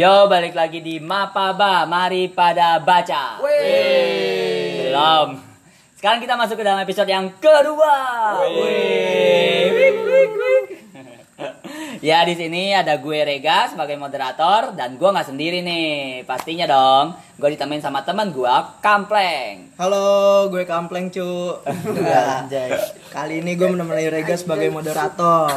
Yo, balik lagi di Mapaba. Mari pada baca. Belum. Sekarang kita masuk ke dalam episode yang kedua. Wih. Wik, wik, wik. ya di sini ada gue Rega sebagai moderator dan gue nggak sendiri nih. Pastinya dong, gue ditemenin sama teman gue Kampleng. Halo, gue Kampleng cu. Ya, Kali ini gue menemani Rega sebagai moderator.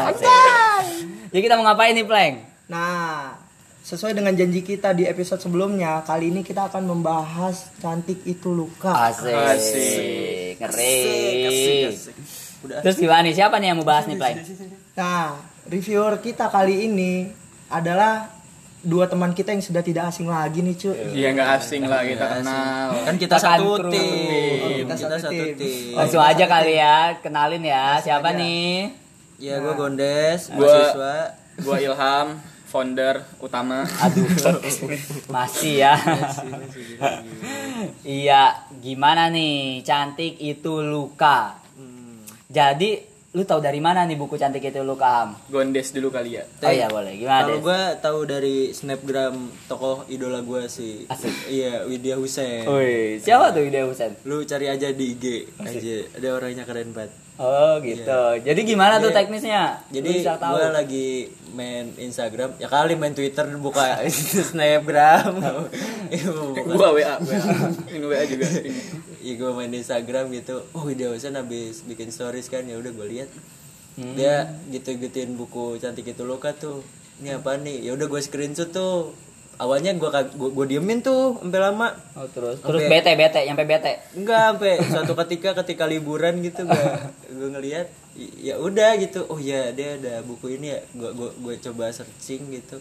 Jadi kita mau ngapain nih, Pleng? Nah, sesuai dengan janji kita di episode sebelumnya, kali ini kita akan membahas cantik itu luka. Asik. Asik. Ngeri. Udah. Terus gimana nih? Siapa nih yang mau bahas nih, Pleng? Nah, reviewer kita kali ini adalah dua teman kita yang sudah tidak asing lagi nih cu. Iya nggak asing lah kita kenal. Kan kita satu tim. kita Kita satu tim. Langsung aja kali ya, kenalin ya. Siapa aja. nih? Ya gue Gondes. Gua Ilham, founder utama. Aduh, masih ya. iya, gimana nih? Cantik itu luka. Jadi, lu tahu dari mana nih buku cantik itu luka, Ham? Gondes dulu kali ya. Oh iya boleh. Gimana Kalau gue tahu dari snapgram tokoh idola gue sih. Asik. Iya, Widya Husein. Wih, siapa tuh Ide Husen? Lu cari aja di IG aja. Ada orangnya keren banget. Oh gitu. Jadi gimana tuh Iya. teknisnya? Jadi gue lagi main Instagram, ya kali main Twitter buka snapgram. Iya. Gua WA, WA. Ini WA juga. Iya gue main Instagram gitu. Oh Widya Husein habis bikin stories kan ya udah gue lihat. Hmm. Dia gitu-gituin buku cantik itu luka tuh. Ini apa nih? Ya udah gue screenshot tuh. Awalnya gue gue, gue diemin tuh sampai lama. Oh terus, terus Oke. bete bete, nyampe bete. Enggak sampai suatu ketika ketika liburan gitu gue gue ngelihat ya udah gitu. Oh ya dia ada buku ini ya. Gue gue gue coba searching gitu.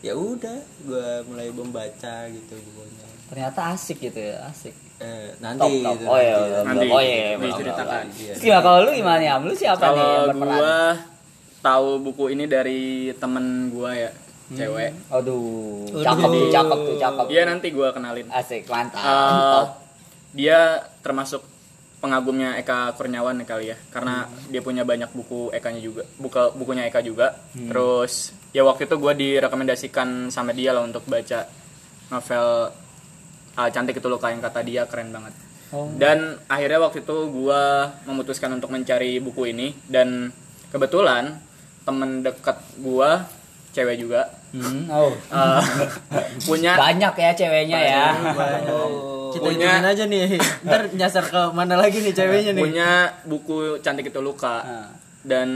Ya udah gue mulai membaca gitu bukunya. Ternyata asik gitu ya, asik. Eh, Top, nanti top. gitu, Oh iya, nanti. belum, Nanti belum. oh iya, diceritakan. Iya. Terus gimana kalau lu gimana ya? Lu siapa nih yang Kalau berperan? gua tahu buku ini dari temen gua ya, cewek. Aduh, cakep tuh, cakep tuh, cakep. Iya nanti gua kenalin. Asik, mantap. Eh, dia termasuk pengagumnya Eka Kurniawan kali ya karena dia punya banyak buku Eka-nya juga buka bukunya Eka juga terus ya waktu itu gue direkomendasikan sama dia lah untuk baca novel uh, cantik itu luka yang kata dia keren banget Oh. dan akhirnya waktu itu gue memutuskan untuk mencari buku ini dan kebetulan temen dekat gue cewek juga Hmm, oh. uh, punya Banyak ya ceweknya ya. Kita Punya- aja nih. Ntar nyasar ke mana lagi nih ceweknya nih. punya buku cantik itu luka Nah. dan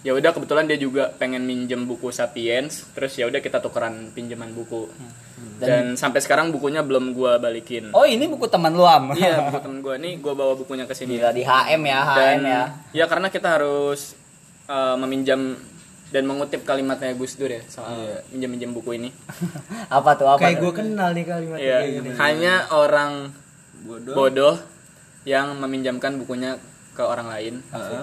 ya udah kebetulan dia juga pengen minjem buku Sapiens terus ya udah kita tukeran pinjaman buku dan, sampai sekarang bukunya belum gua balikin Oh, ini buku teman lu, Am. iya buku temen gua nih gua bawa bukunya ke sini Gila di HM ya, HM dan ya. ya karena kita harus uh, meminjam dan mengutip kalimatnya Gus Dur ya soal minjem-minjem buku ini apa tuh apa? Kayak gue kenal nih kalimat Iya, kayak gini. hanya orang Bodoh. bodoh yang meminjamkan bukunya ke orang lain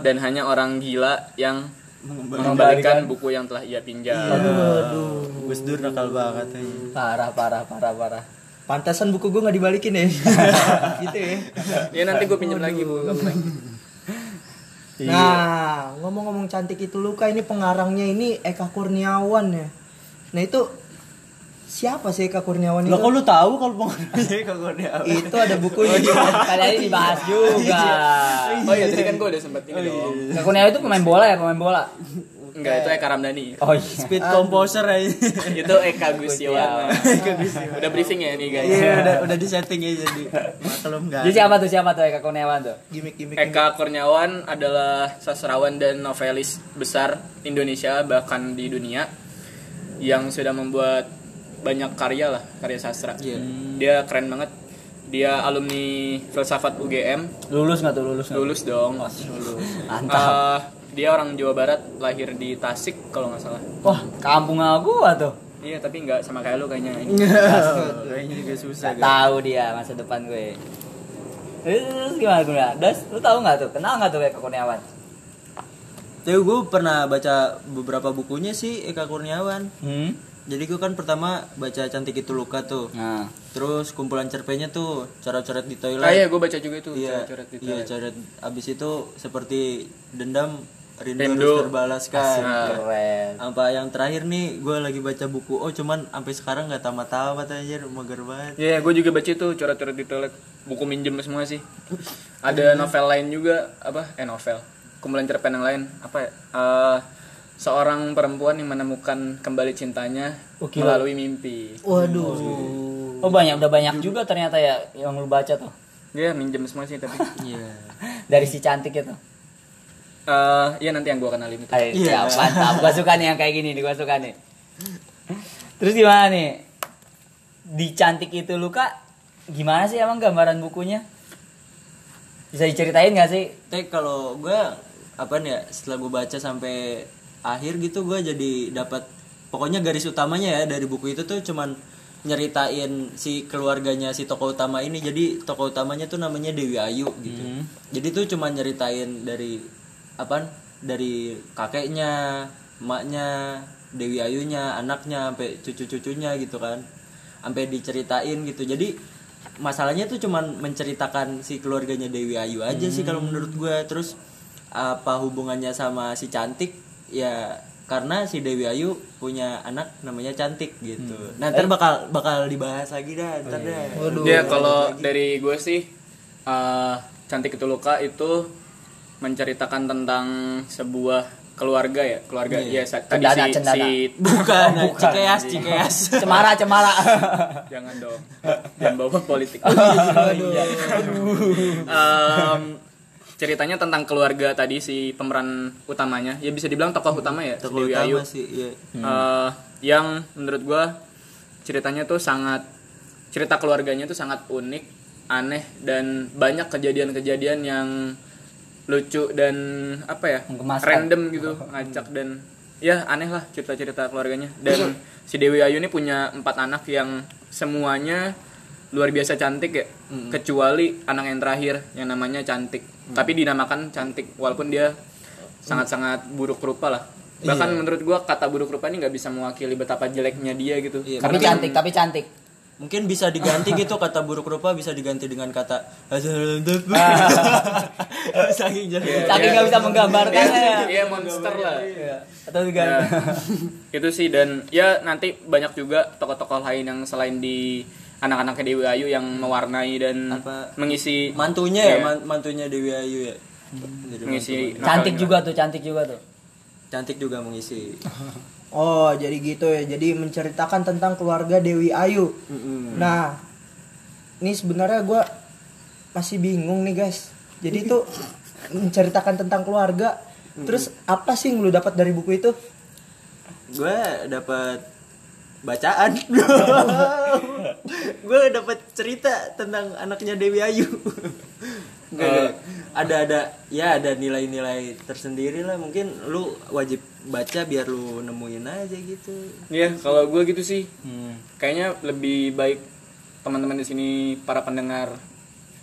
dan hanya orang gila yang mengembalikan buku yang telah ia pinjam. Aduh. Gus Dur nakal banget aja. Parah, parah, parah, parah. Pantasan buku gue nggak dibalikin ya. gitu ya. Ya nanti gue pinjam lagi buku lagi. Nah, ngomong-ngomong cantik itu luka ini pengarangnya ini Eka Kurniawan ya. Nah itu siapa sih Eka Kurniawan itu? Lah kok lu tahu kalau pengaruhnya kalau dia Itu ada bukunya. Kali ini dibahas juga. Oh iya tadi kan gue udah sempat ini dong. Kakunya itu pemain bola ya, pemain bola. Enggak itu Eka Ramdhani. Oh iya. speed composer aja. itu Eka Gustiawan. udah briefing ya nih guys. Iya, udah udah di setting aja jadi. Maklum enggak. Jadi siapa tuh siapa tuh Eka Kurniawan tuh? Gimik-gimik. Eka Kurniawan adalah sastrawan dan novelis besar Indonesia bahkan di dunia yang sudah membuat banyak karya lah karya sastra. Iya. Dia keren banget. Dia alumni filsafat UGM, Lulus nggak tuh lulus? nggak? lulus dong. Mantap. Eh, dia orang Jawa Barat, lahir di Tasik kalau nggak salah. Wah, kampung gua tuh. Iya tapi nggak sama kayak lu kayaknya. Ini. Kayaknya juga susah. Gak tahu dia masa depan gue. Terus gimana gue? Das, lu tahu nggak tuh? Kenal nggak tuh Eka Kurniawan? Tapi gue pernah baca beberapa bukunya sih Eka Kurniawan. Hmm. Jadi gue kan pertama baca Cantik Itu Luka tuh. Nah, Terus kumpulan cerpennya tuh coret-coret di toilet. Ah iya gue baca juga itu. Iya, coret-coret di iya coret. Abis itu seperti dendam rindu, Rindu. harus terbalaskan Keren. apa yang terakhir nih gue lagi baca buku oh cuman sampai sekarang nggak tamat-tamat aja mager banget Iya, gue juga baca itu coret-coret di toilet. Buku minjem semua sih. Ada novel lain juga apa? Eh novel. Kumpulan cerpen yang lain apa ya? Eh, seorang perempuan yang menemukan kembali cintanya melalui mimpi. Waduh. Oh banyak udah banyak juga ternyata ya yang lu baca tuh Dia minjem semua sih tapi. iya dari si cantik itu. Eh, iya nanti yang gue kenalin itu. Ayo, Iya. siap, mantap. Gua suka nih yang kayak gini nih, gua suka nih. Terus gimana nih? Di cantik itu lu kak, gimana sih emang gambaran bukunya? Bisa diceritain gak sih? tapi kalau gue apa nih ya setelah gue baca sampai akhir gitu gue jadi dapat pokoknya garis utamanya ya dari buku itu tuh cuman nyeritain si keluarganya si tokoh utama ini jadi tokoh utamanya tuh namanya Dewi Ayu gitu jadi tuh cuma nyeritain dari apa dari kakeknya emaknya Dewi Ayunya anaknya sampai cucu-cucunya gitu kan. Sampai diceritain gitu. Jadi masalahnya tuh cuman menceritakan si keluarganya Dewi Ayu aja sih kalau menurut gue terus apa hubungannya sama si cantik? Ya karena si Dewi Ayu punya anak namanya cantik gitu. Nah ntar bakal bakal dibahas lagi dah ntar dah. Ya kalau dari gue sih eh, cantik itu luka itu menceritakan tentang sebuah keluarga ya keluarga ya sa- tadi Cendana, si, cendana. si bukan cikeas cikeas. Cemara, cemara. jangan dong. Jangan bawa politik. Iya. Em, ceritanya tentang keluarga tadi si pemeran utamanya. Ya bisa dibilang tokoh utama ya tokoh Dewi Ayu. utama sih iya. Eh, yang menurut gua ceritanya tuh sangat cerita keluarganya tuh sangat unik aneh dan banyak kejadian-kejadian yang lucu dan apa ya Menggemaskan. random gitu ngacak dan ya aneh lah cerita-cerita keluarganya. Dan si Dewi Ayu ini punya empat anak yang semuanya luar biasa cantik ya kecuali anak yang terakhir yang namanya cantik. Tapi dinamakan cantik walaupun dia sangat-sangat buruk rupa lah. Bahkan menurut gua kata buruk rupa ini nggak bisa mewakili betapa jeleknya dia gitu. Iya, tapi cantik, tapi cantik. Mungkin bisa diganti gitu kata buruk rupa bisa diganti dengan kata saking jelek Saking nggak bisa menggambarkan ya. Iya monster lah. Atau juga Ya, itu sih dan ya nanti banyak juga tokoh-tokoh lain yang selain di anak-anaknya Dewi Ayu yang mewarnai dan Apa? mengisi mantunya ya? Iya. man- mantunya Dewi Ayu ya? Jadi mengisi cantik juga tuh, cantik juga tuh. cantik juga mengisi Oh, jadi gitu ya. Jadi menceritakan tentang keluarga Dewi Ayu. Mm-mm. Nah, ini sebenarnya gua masih bingung nih guys. Jadi itu menceritakan tentang keluarga. Terus apa sih yang lu dapat dari buku itu? gue dapat bacaan gue dapat cerita tentang anaknya Dewi Ayu Nggak, nggak. ada ada ya ada nilai-nilai tersendiri lah mungkin lu wajib baca biar lu nemuin aja gitu Iya, kalau gue gitu sih. Hmm. Kayaknya lebih baik teman-teman di sini para pendengar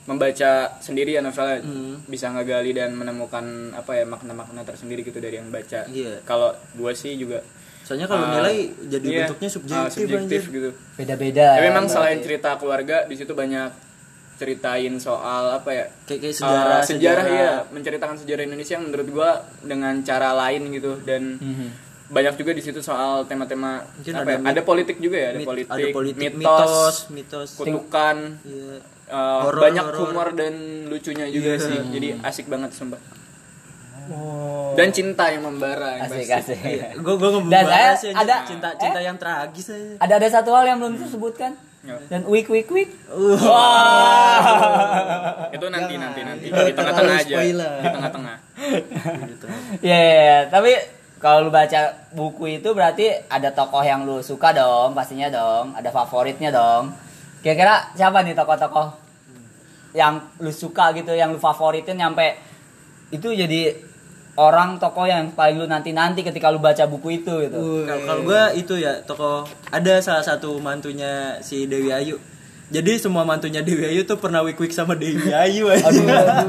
membaca sendiri ya novelnya Hmm. bisa ngegali dan menemukan apa ya makna-makna tersendiri gitu dari yang baca. Iya. Kalau gue sih juga soalnya kalau Ah, nilai jadi iya, bentuknya subjektif, subjektif anjir. gitu. Beda-beda. Tapi ya, memang selain cerita keluarga di situ banyak ceritain soal apa ya? kayak kayak eh, sejarah sejarah ya, menceritakan sejarah Indonesia yang menurut gua dengan cara lain gitu dan banyak juga di situ soal tema-tema Mungkin apa ada ya? mit- ada politik juga ya, ada Mit- politik, ada politik mitos, mitos mitos kutukan, Iya. eh, Horor, banyak horor. humor dan lucunya juga Iya. sih. Jadi asik banget sumpah. Oh. Dan cinta yang membara yang Asik, pasti. asik. gue gue Dan saya ya, ada cinta cinta yang tragis aja Ada ada satu hal yang belum disebutkan. Ya. Dan week week week. Uh. Itu nanti nanti nanti di tengah-tengah Terlalu aja. spoiler. Di tengah-tengah. gitu. Iya, iya, iya. tapi kalau lu baca buku itu berarti ada tokoh yang lu suka dong, pastinya dong, ada favoritnya dong. Kira-kira siapa nih tokoh-tokoh yang lu suka gitu, yang lu favoritin nyampe itu jadi orang tokoh yang paling lu nanti-nanti ketika lu baca buku itu gitu. Kalau kalau gue itu ya tokoh ada salah satu mantunya si Dewi Ayu. Jadi semua mantunya Dewi Ayu tuh pernah wik wik sama Dewi Ayu aja. Aduh, aduh.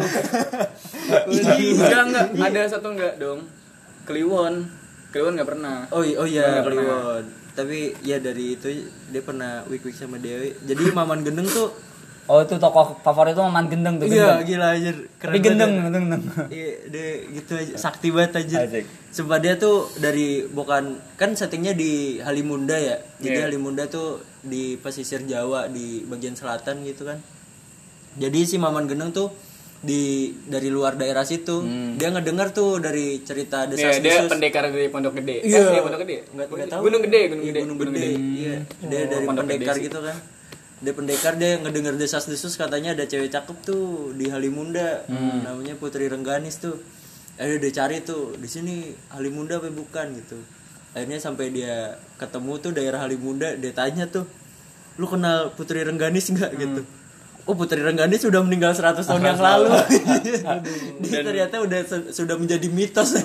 Enggak enggak, ada satu enggak dong. Kliwon. Kliwon enggak pernah. Oh, oh iya, Nggak. Kliwon. Tapi ya dari itu dia pernah wik wik sama Dewi. Jadi Maman Gendeng tuh Oh itu tokoh favorit tuh Maman Gendeng tuh Iya, Gendeng. gila aja. Tapi Gendeng, Gendeng. Iya, dia gitu aja sakti banget aja. Sumpah dia tuh dari bukan kan settingnya di Halimunda ya. Jadi Iya. Halimunda tuh di pesisir Jawa di bagian selatan gitu kan. Jadi si Maman Gendeng tuh di dari luar daerah situ. Dia ngedenger tuh dari cerita Iya, dia desas-desus. pendekar dari Pondok Gede. Iya. Eh, iya, Pondok Gede. Nggak- nggak tahu. Gunung Gede, Gunung Iya, Gede. Gunung Gede. Iya, dia dari Pondok Gede pendekar sih. gitu kan. Dia pendekar dia ngedenger desas-desus katanya ada cewek cakep tuh di Halimunda. Namanya Putri Rengganis tuh. Akhirnya dia cari tuh di sini Halimunda apa bukan gitu. Akhirnya sampai dia ketemu tuh daerah Halimunda, dia tanya tuh, "Lu kenal Putri Rengganis enggak?" gitu. Oh Putri Rengganis sudah meninggal 100 tahun yang lalu. dia ternyata udah sudah menjadi mitos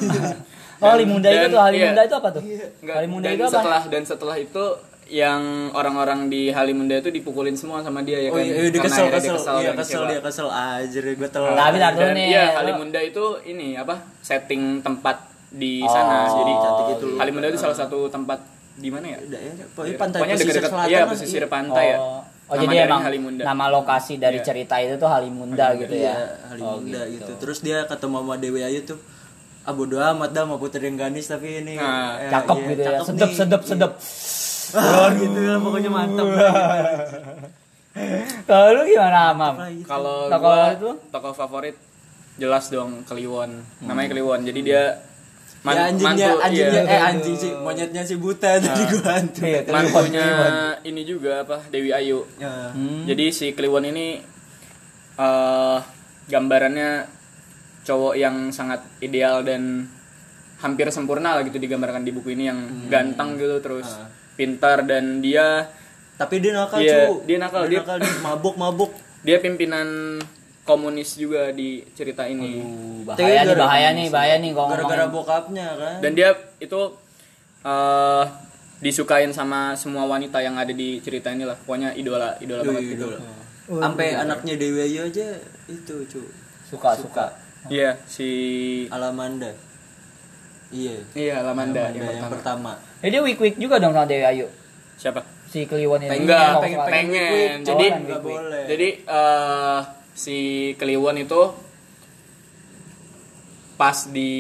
Oh Halimunda itu tuh Halimunda iya. itu apa tuh? Enggak, Halimunda dan itu apa? setelah dan setelah itu yang orang-orang di Halimunda itu dipukulin semua sama dia ya Oh kan. iya, dia Karena kesel, akhirnya kesel, iya kesel, dia kesel aja, gue telat. Tapi tar dulu Dan nih. iya lo- Halimunda itu ini apa setting tempat di Oh, sana jadi cantik itu. Halimunda itu salah satu tempat di mana ya Daerah, pokoknya pantai pokoknya pesisir dekat-dekat selatan iya pesisir iya. pantai ya Oh, oh Nama jadi emang Halimunda nama lokasi dari Iya. cerita itu tuh Halimunda gitu ya. Iya, Halimunda Oh, gitu. Terus dia ketemu sama Dewi Ayu tuh ah bodo amat dah sama Putri Rengganis tapi ini Nah, eh, Cakep iya, gitu ya. cakep Sedep nih. sedep sedep. Wah, gitu lah pokoknya mantap Kalau lu gimana Mam? kalau Tokoh gua itu? tokoh favorit jelas dong Kliwon. Namanya Kliwon jadi dia man- ya anjingnya mantu- anjingnya iya. eh anjing sih monyetnya si buta tadi gua hantu. Iya, mantunya ini juga apa Dewi Ayu. Ya. Jadi si Kliwon ini eh gambarannya cowok yang sangat ideal dan hampir sempurna lah gitu digambarkan di buku ini yang ganteng gitu terus pintar dan dia tapi dia nakal Iya, cu. dia nakal, dia- dia mabuk mabuk. dia pimpinan komunis juga di cerita ini. Uh, bahaya nih, bahaya nih, bahaya nih kalau gara-gara bokapnya kan? Dan dia itu eh disukain sama semua wanita yang ada di cerita ini lah pokoknya idola idola banget gitu. sampai anaknya Dewi Ayu aja itu cu. Suka suka. iya si Alamanda. Iya. Iya Lamanda Alamanda yang yang pertama. pertama Jadi week week juga dong sama Dewi Ayu. siapa Si Kliwon ini. Enggak, pengen, pengen. Oh, Jadi nggak week week. boleh jadi eh, si Kliwon itu pas di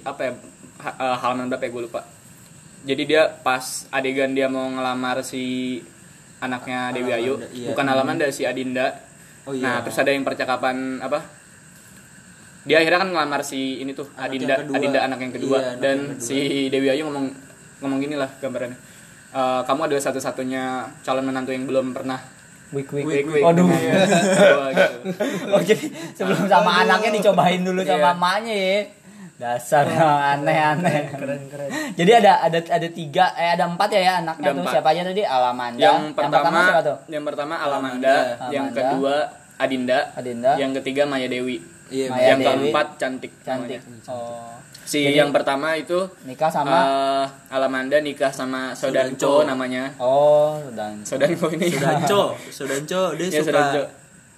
apa ya ha- eh, halaman berapa ya gue lupa. Jadi dia pas adegan dia mau ngelamar si anaknya Dewi Ayu, iya. bukan Alamanda si Adinda. Oh, iya. Nah, terus ada yang percakapan apa? Dia akhirnya kan ngelamar si ini tuh Anak Adinda, kedua. Adinda anak yang kedua Iya, anak dan yang kedua. si Dewi Ayu ngomong ngomong gini lah gambarannya. "Eh, kamu adalah satu-satunya calon menantu yang belum pernah Week week. Week, week. Waduh. Gua gitu. Oh jadi sebelum sama anaknya dicobain dulu sama Iya. emaknya ya. Dasar aneh-aneh. Keren keren. Jadi ada ada ada tiga eh ada empat ya ya anaknya Ada tuh empat. siapa aja tadi Alamanda. yang pertama siapa tuh? yang pertama Alamanda, Alamanda. yang kedua Adinda, Adinda. yang ketiga Maya Dewi, iya Maya yang Dewi. keempat cantik. Cantik. namanya. Oh. Si Jadi- yang pertama itu Nikah sama eh, Alamanda nikah sama Sodanco Sodanco. namanya. Oh, dan Sodanco ini. Sudanco Sudanco dia Iya, suka Sudanco.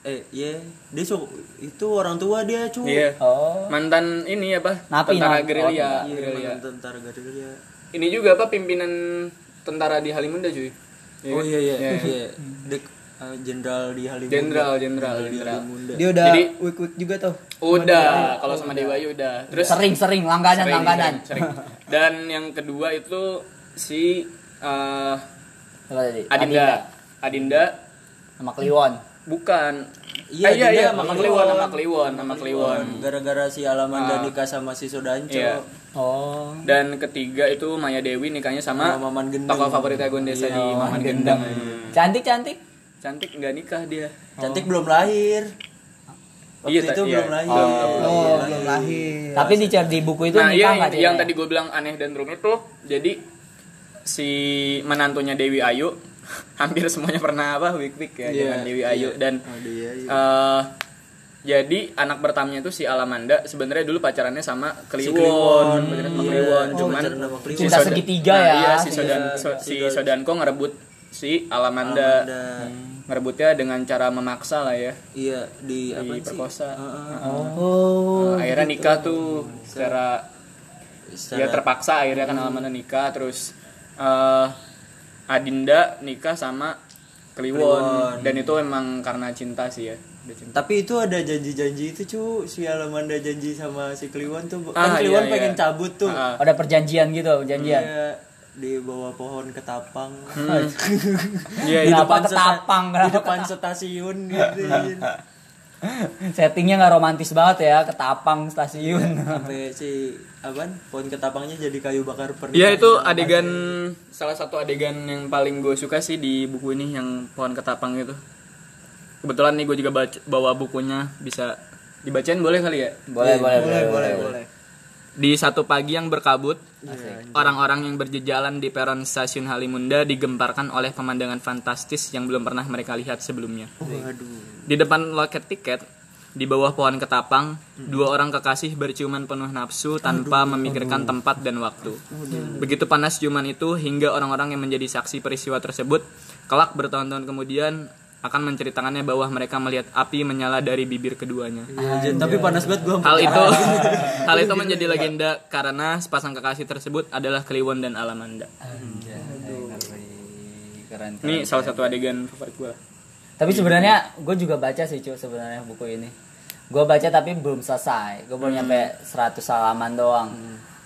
eh iya dia suka itu orang tua dia cu Iya. Oh. Mantan ini apa? Napi, tentara napi. gerilya. Iya, gerilya. mantan tentara gerilya. Ini juga apa pimpinan tentara di Halimunda cuy. Oh iya iya Iya. Eh, jenderal di Halimunda. Jenderal, jenderal, di jenderal. Dia udah Jadi- week week juga tuh. Udah, kalau sama Dewa Ayu udah. Terus sering-sering langganan Sering, langganan. sering, sering. Dan yang kedua itu si eh, Apa tadi? Adinda. Adinda sama Kliwon. bukan. Iya, Ah, iya, Adinda iya, sama Kliwon. Sama Kliwon, sama Kliwon. Gara-gara si Alamanda Ah. nikah sama si Sudanco. Iya. Oh. Dan ketiga itu Maya Dewi nikahnya sama Sama Maman Gendeng. tokoh favorit Agung Desa Iya, di Maman Maman Gendeng. Gendeng. Cantik cantik. Nggak nikah dia. Cantik belum lahir. Waktu Iya, itu iya. belum lahir. Belum, Oh, belum. belum lahir. Tapi di cer- di buku itu nah, nikah iya, yang, yang tadi gue bilang aneh dan rumit tuh, jadi si menantunya Dewi Ayu hampir semuanya pernah apa wik wik ya Iya, dengan Dewi Ayu iya. dan Oh, dia, iya. eh, jadi anak pertamanya itu si Alamanda sebenarnya dulu pacarannya sama Si Kliwon, Kliwon, pacaran sama iya. Kliwon, Oh, cuman pacaran sama Kliwon. Cinta segitiga nah, ya. Iya, si Iya. Sodan so- si Si- Sodanko ngerebut si Alamanda. Alamanda. Ngerebutnya dengan cara memaksa lah ya. Iya, di apa sih? Diperkosa. Heeh. Oh. Nah, akhirnya nikah tuh secara Secara- ya terpaksa akhirnya kan Alamanda nikah terus eh Adinda nikah sama Kliwon. Dan itu emang karena cinta sih ya. Cinta. Tapi itu ada janji-janji itu cu si Alamanda janji sama si Kliwon tuh Ah, kan Kliwon iya, pengen iya. cabut tuh. Ah, Ada perjanjian gitu, perjanjian. Iya, di bawah pohon ketapang. Iya, di itu Kenapa depan ketapang? di depan stasiun gitu. Settingnya nggak romantis banget ya, ketapang stasiun. Sampai si apaan? Pohon ketapangnya jadi kayu bakar pernikahan. Iya itu adegan salah satu adegan yang paling gue suka sih di buku ini yang pohon ketapang itu. Kebetulan nih gue juga baca, bawa bukunya bisa dibacain boleh kali ya? boleh, boleh, boleh boleh boleh Di satu pagi yang berkabut, orang-orang yang berjejalan di peron stasiun Halimunda digemparkan oleh pemandangan fantastis yang belum pernah mereka lihat sebelumnya. Waduh. Di depan loket tiket, di bawah pohon ketapang, dua orang kekasih berciuman penuh nafsu tanpa memikirkan tempat dan waktu. Begitu panas ciuman itu hingga orang-orang yang menjadi saksi peristiwa tersebut, kelak bertahun-tahun kemudian akan menceritakannya bahwa mereka melihat api menyala dari bibir keduanya. Iya, tapi panas banget gua. Hal itu hal itu menjadi legenda karena sepasang kekasih tersebut adalah Kliwon dan Alamanda. Keren. Ini salah satu adegan favorit gue. Tapi sebenarnya gue juga baca sih cuy sebenarnya buku ini. Gue baca tapi belum selesai. Gue baru nyampe 100 halaman doang.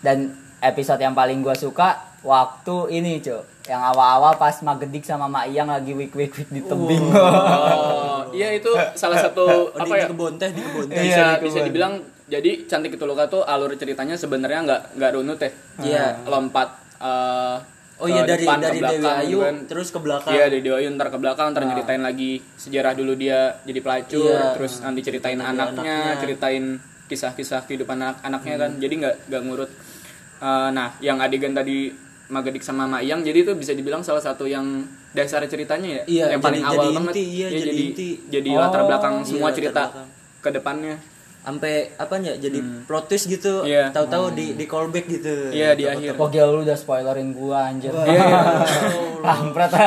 Dan episode yang paling gue suka waktu ini cuy. Yang awal-awal pas Magedik sama Mak Iyang lagi wik wik wik di tebing. Oh, iya itu salah satu Oh, di, apa di ya? kebun teh, di kebun teh. bisa di bisa dibilang jadi cantik itu luka tuh alur ceritanya sebenarnya nggak nggak runut ya Iya. lompat eh, Oh iya dari depan, ke dari Dewi belakang, Ayu kan. terus ke belakang. Iya dari Dewi Ayu ntar ke belakang ntar nyeritain lagi sejarah dulu dia jadi pelacur Iya. terus nanti ceritain anaknya, anaknya. ceritain kisah-kisah kehidupan anak-anaknya kan jadi nggak nggak ngurut Eh, nah yang adegan tadi Magadik sama Mayang jadi itu bisa dibilang salah satu yang dasar ceritanya ya Iya, yang paling jadi- awal jadi banget inti, iya, Iya, jadi jadi inti. jadi Oh, latar belakang iya, semua latar cerita belakang. ke depannya Sampai apa ya? Jadi plot twist gitu. Iya. Tahu-tahu di di callback gitu. Iya, di akhir. Wah gila lu udah spoilerin gua anjir. Iya. Kampret.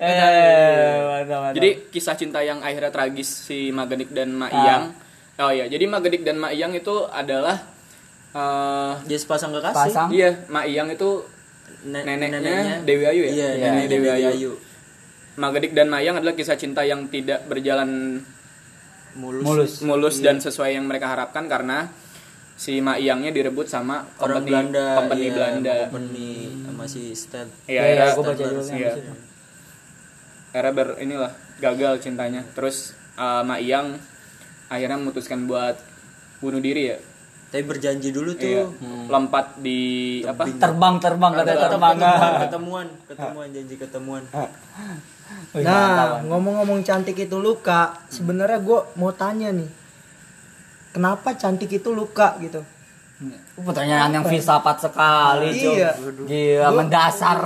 Eh, mantap, mantap. Jadi kisah cinta yang akhirnya tragis si Magadik dan Mak Ah. Iyang. Oh iya, jadi Magadik dan Mak Iyang itu adalah eh Dia sepasang kekasih. Pasang. iya, Mak Iyang itu Ne- neneknya Dewi Ayu ya? Iya, Iya, neneknya Dewi Dewi Ayu. Ayu. Magadik dan Mak Iyang adalah kisah cinta yang tidak berjalan Mulus. mulus. mulus Iya. dan sesuai yang mereka harapkan karena si Mak Iyangnya direbut sama Orang company Belanda. company iya, Belanda. Company sama si Stan. Iya, Iya, gua baca dulu Iya. akhirnya ber inilah gagal cintanya terus uh, Mak Iyang akhirnya memutuskan buat bunuh diri ya Tapi berjanji dulu tuh. iya. lompat di apa Terbang terbang kata terbang. ketemuan, ketemuan, ketemuan, janji ketemuan. Mantap, Nah, ngomong-ngomong cantik itu luka, sebenarnya gue mau tanya nih, kenapa cantik itu luka gitu? Pertanyaan yang filsafat sekali. Iya. Gila, mendasar.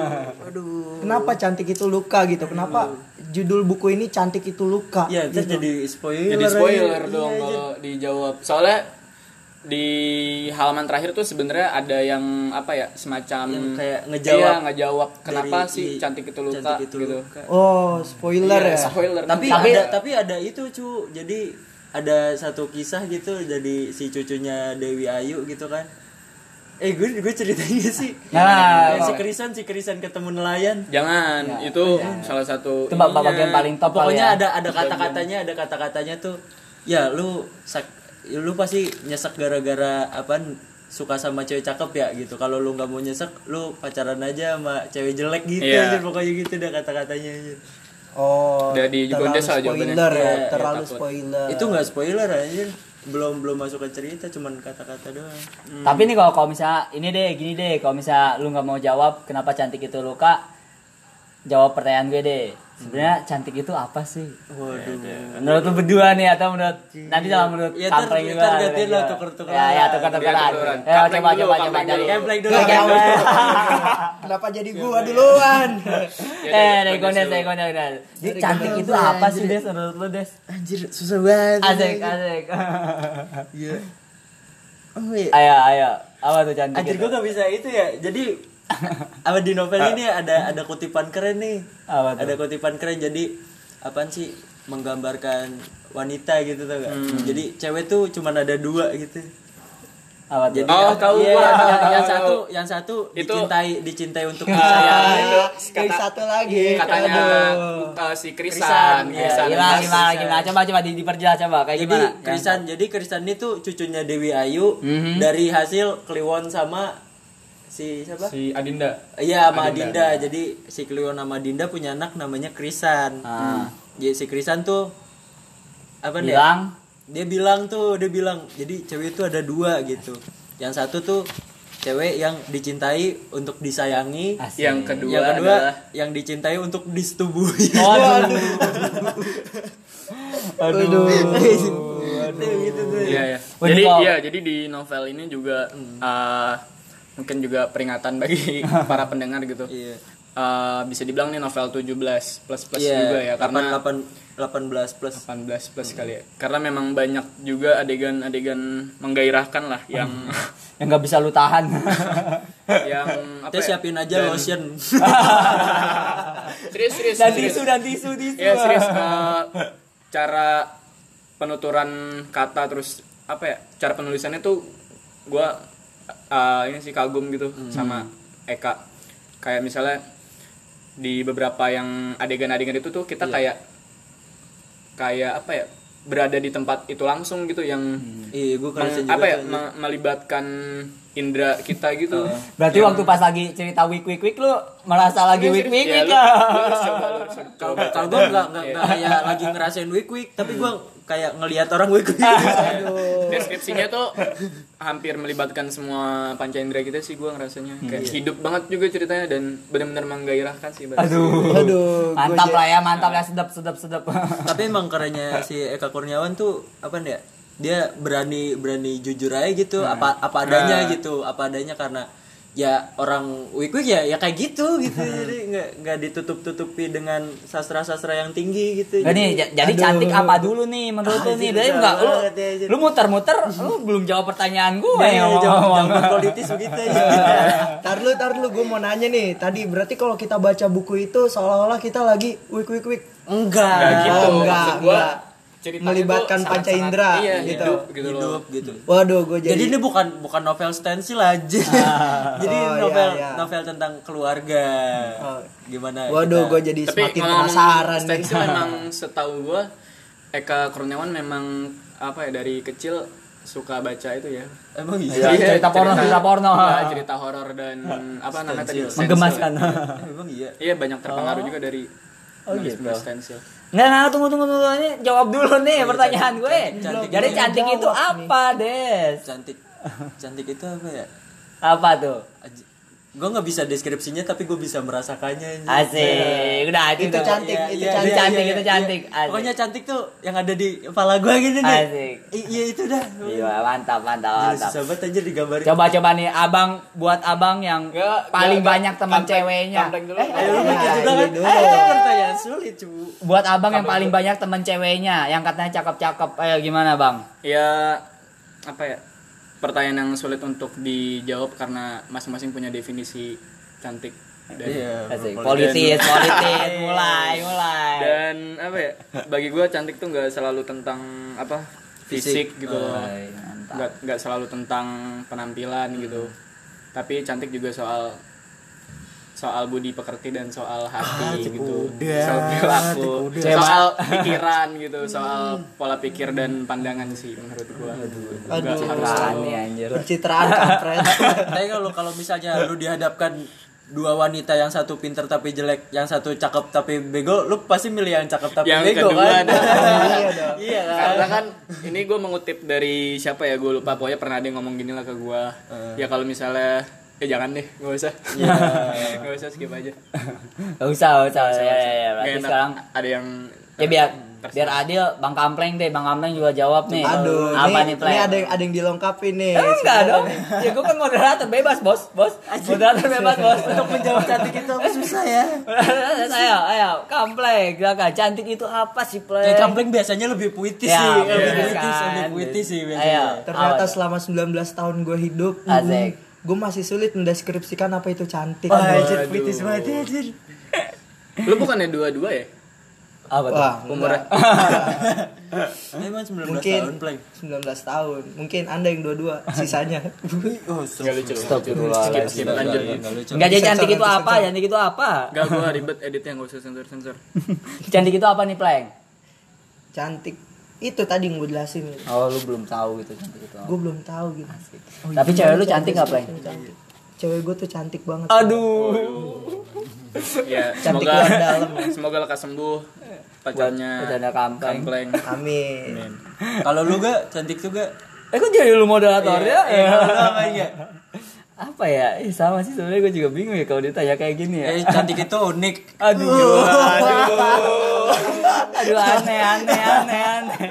Aduh. Kenapa cantik itu luka gitu? Kenapa judul buku ini cantik itu luka? Iya, terus gitu. jadi spoiler. jadi spoiler aja. dong Iya, kalau dijawab soalnya di halaman terakhir tuh sebenarnya ada yang apa ya semacam Yang kayak ngejawab iya, ngejawab kenapa dari- sih cantik itu luka cantik itu gitu luka. Oh, spoiler Iya, ya. spoiler Tapi, Tapi- ada tapi ada itu cu. Jadi ada satu kisah gitu jadi si cucunya Dewi Ayu gitu kan. Eh gue gue ceritanya sih. Nah, si. Krisan si Krisan ketemu nelayan. jangan itu salah satu Itu bagian paling top Pokoknya ya. ada ada kata-katanya, ada kata-katanya tuh ya lu sak, ya lu pasti nyesek gara-gara apa suka sama cewek cakep ya gitu. Kalau lu nggak mau nyesek, lu pacaran aja sama cewek jelek gitu Iya. aja pokoknya gitu dah kata-katanya aja. Oh, Udah di terlalu jawabannya. spoiler ya, Iya, terlalu takut. spoiler. Itu nggak spoiler aja. Belum belum masuk ke cerita, cuman kata-kata doang. Tapi nih kalau kalau misalnya ini deh, gini deh, kalau misalnya lu nggak mau jawab kenapa cantik itu luka, jawab pertanyaan gue deh. Sebenarnya cantik itu apa sih? Waduh. Menurut lu berdua nih atau menurut nanti sama menurut Ya, ntar juga, gantian lah, tuker-tukeran. Ya, ya tuker-tukeran. Iya, tuker-tukeran. Ya, coba dulu, coba coba dari dulu. Kampleng dulu. Kenapa jadi gua duluan? Eh, dari Gondes, dari Gondes. Jadi cantik itu apa sih, Des, menurut lu, Des? Anjir, susah banget. Asik, asik. Iya. Oh iya. Ayo, ayo. Apa tuh cantik Anjir gue gak bisa itu ya. Jadi apa di novel ini ada ada kutipan keren nih. Apa tuh? Ada kutipan keren jadi apaan sih menggambarkan wanita gitu tuh gak? Jadi cewek tuh cuman ada dua gitu. Apa tuh? Jadi Oh, yang- tahu iya, yang, yang Tahu. satu yang satu Itu- dicintai dicintai untuk Ah, disayangi. itu Yang kata- satu lagi. katanya Aduh. uh, si Krisan, Krisan, iya, Krisan. gimana Krisan. gimana gimana coba coba di, diperjelas coba kayak Jadi gimana Krisan, jadi Krisan itu cucunya Dewi Ayu Mhm. dari hasil Kliwon sama si siapa? Si Adinda. Iya, sama Adinda. Adinda. Jadi si Kliwon sama Adinda punya anak namanya Krisan. Ah. Jadi si Krisan tuh apa nih? bilang Dia bilang tuh, dia bilang, jadi cewek itu ada dua gitu. Yang satu tuh cewek yang dicintai untuk disayangi. asik. Yang kedua, yang kedua adalah yang dicintai untuk disetubuhi. Oh, aduh. Aduh. gitu tuh. Iya, iya. Wah, Jadi ini kok- iya, jadi di novel ini juga uh, mungkin juga peringatan bagi para pendengar gitu. Iya. Uh, bisa dibilang nih novel 17 plus plus Iya, juga ya karena 8 18 plus. 18 plus kali ya. Karena memang banyak juga adegan-adegan menggairahkan lah yang yang nggak bisa lu tahan yang apa Kita ya? siapin aja Dan- lotion. serius serius dan serius. tisu dan tisu tisu ya serius uh, cara penuturan kata terus apa ya cara penulisannya tuh gua uh, ini sih kagum gitu sama Eka. Kayak misalnya di beberapa yang adegan-adegan itu tuh kita kayak kayak apa ya berada di tempat itu langsung gitu yang Iya, gue meng- apa ya tuh. me- melibatkan indera kita gitu berarti waktu pas lagi cerita wik wik wik lu merasa lagi. Ya, ya coba, lu harus Kalau kalau gue nggak nggak nggak kayak lagi ngerasain week week, tapi gue kayak ngelihat orang week week. deskripsinya tuh hampir melibatkan semua panca indera kita sih gua ngerasanya kayak hidup banget juga ceritanya dan benar-benar menggairahkan sih berarti. aduh Aduh. mantap lah ya mantap ya sedap sedap sedap tapi emang kerennya si Eka Kurniawan tuh apa nih ya? Dia berani berani jujur aja gitu, apa apa adanya Nah. gitu, apa adanya karena ya orang week week ya ya kayak gitu gitu jadi nggak nggak ditutup tutupi dengan sastra sastra yang tinggi gitu Gak nih, j- jadi Aduh. cantik apa dulu nih menurut lu nih? Dari enggak lu ya, lu muter-muter lu belum jawab pertanyaan gue Nah, ya. jangan ngomong-ngomong. jangan politis begitu aja Tar lu, tar lu, gue mau nanya nih. Tadi berarti kalau kita baca buku itu seolah-olah kita lagi wik wik wik. enggak Nggak gitu Oh, enggak, enggak. Ceritanya Melibatkan panca indera, iya, gitu. hidup gitu loh hidup gitu Waduh, gue Jadi, jadi, ini bukan bukan novel stensil aja. Jadi Oh, novel iya, iya. novel tentang keluarga. Oh. Gimana? Waduh, gue jadi tapi semakin penasaran nih. stensil memang setahu gua Eka Kurniawan memang apa ya dari kecil suka baca itu ya emang Iya, iya. cerita porno, cerita porno. Iya, cerita horor dan apa namanya tadi. Menggemaskan. emang iya. iya banyak terpengaruh juga dari Oh, gitu. Nggak, nggak, tunggu, tunggu, tunggu. Ini jawab dulu nih pertanyaan gue. cantik. Jadi cantik itu nih. apa, Des? Cantik. Cantik itu apa ya? Apa tuh? Gue nggak bisa deskripsinya tapi gue bisa merasakannya. Asik. Udah, Itu tuh. cantik, Iya, itu iya, cantik. iya, cantik, iya, itu cantik. Asik. Pokoknya cantik tuh yang ada di kepala gue gini nih. Asik. Iya itu dah. Iya, mantap, mantap, Gila, mantap. susah banget aja digambarin. Coba coba nih abang buat abang yang Nggak, paling nggak, banyak teman ceweknya. dulu. Eh, Ayo lu Nah, mikir juga kan? dulu. Eh, itu pertanyaan sulit cu. buat abang yang paling banyak teman ceweknya yang katanya cakep-cakep. Ayo gimana, Bang? ya apa ya pertanyaan yang sulit untuk dijawab karena masing-masing punya definisi cantik dan Iya. Asik. politis. Politis, mulai, mulai. dan apa ya bagi gue cantik tuh nggak selalu tentang apa fisik, gitu loh Ay, mantap. nggak nggak selalu tentang penampilan gitu tapi cantik juga soal soal budi pekerti dan soal hati gitu. soal perilaku soal pikiran gitu soal pola pikir dan pandangan sih menurut gua. Aduh. harus Apaan nih anjir? Pencitraan kampret. Tapi kalau kalau misalnya lu dihadapkan dua wanita yang satu pinter tapi jelek, yang satu cakep tapi bego, lu pasti milih yang cakep tapi yang bego kedua kan? Iya dong. iya kan? karena kan ini gue mengutip dari siapa ya? Gue lupa. Pokoknya pernah ada yang ngomong gini lah ke gue ya kalau misalnya ya jangan deh gak usah gak usah skip aja Gak usah, gak usah. Ya, ya, ya. Berarti Nggak enak. sekarang ada yang ya biar biar adil Bang Kampleng deh, Bang Kampleng juga jawab nih. Aduh, apa nih, ini, ini Pleng? ada ada yang dilengkapi nih. Eh, enggak dong. Ya gue kan moderator bebas, Bos. Bos. Moderator bebas, Bos. Untuk menjawab cantik itu apa susah ya? ayo, ayo, Kampleng. Silakan. Cantik itu apa sih, Pleng? Ya kampleng biasanya lebih puitis Ya, sih, lebih puitis, kan. lebih puitis sih Ayo. biasanya. Ternyata selama 19 tahun gue hidup, Asik. Gue masih sulit mendeskripsikan apa itu cantik. Wah, anjir puitis banget ya, anjir. lu bukannya dua-dua ya Apa tuh? Wah, Umurnya. Emang 19 Mungkin tahun, Pleng. 19 tahun. Mungkin Anda yang dua-dua, sisanya. Oh, Gak lucu. Skip, skip, lanjut. Enggak lucu. Enggak jadi cantik itu apa? Cantik itu apa? Gak gue ribet editnya gak usah sensor-sensor. Cantik itu apa nih, Pleng? Cantik. Itu tadi yang gue jelasin. Oh, lu belum tahu gitu cantik itu. Gue belum tahu gitu. Oh, Tapi iya, cewek lu cantik nggak, Pleng? Cantik. Cewek gue tuh cantik banget. Aduh. ya, Cantik semoga dalam. semoga lekas sembuh pacarnya. Pacarnya Kampleng. Kampleng. Amin. Kalau lu gak cantik juga. Eh kok jadi lu moderatornya? Eh, lu apa ya? apa ya? Eh, sama sih sebenarnya gue juga bingung ya kalau ditanya kayak gini ya. Eh, cantik itu unik. Aduh, aduh, aduh aneh, aneh, aneh, aneh.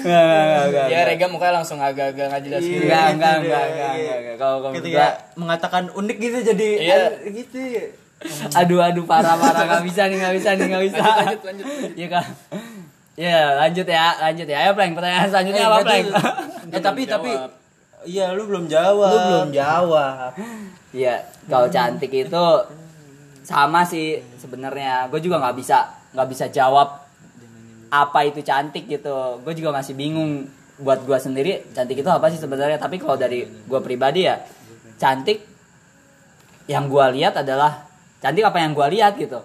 Enggak, enggak, enggak. Ya Rega mukanya langsung agak-agak nggak jelas gitu. Enggak, Iya, enggak, gitu enggak, deh, enggak, iya. enggak. Kalau Ketika enggak, mengatakan unik gitu jadi Iya. gitu. ya. aduh, aduh, parah, parah, nggak bisa nih, nggak bisa nih, nggak bisa. Lanjut, lanjut, lanjut. Iya kan? Ya, lanjut ya, lanjut ya. Ayo, Pleng, pertanyaan selanjutnya Eh, apa, tuh. Eh, tapi tapi iya lu belum jawab. Lu belum jawab. Iya, kalau cantik itu sama sih sebenarnya. Gue juga nggak bisa nggak bisa jawab apa itu cantik gitu. Gue juga masih bingung buat gue sendiri cantik itu apa sih sebenarnya. Tapi kalau dari gue pribadi ya cantik yang gue lihat adalah cantik apa yang gue lihat gitu.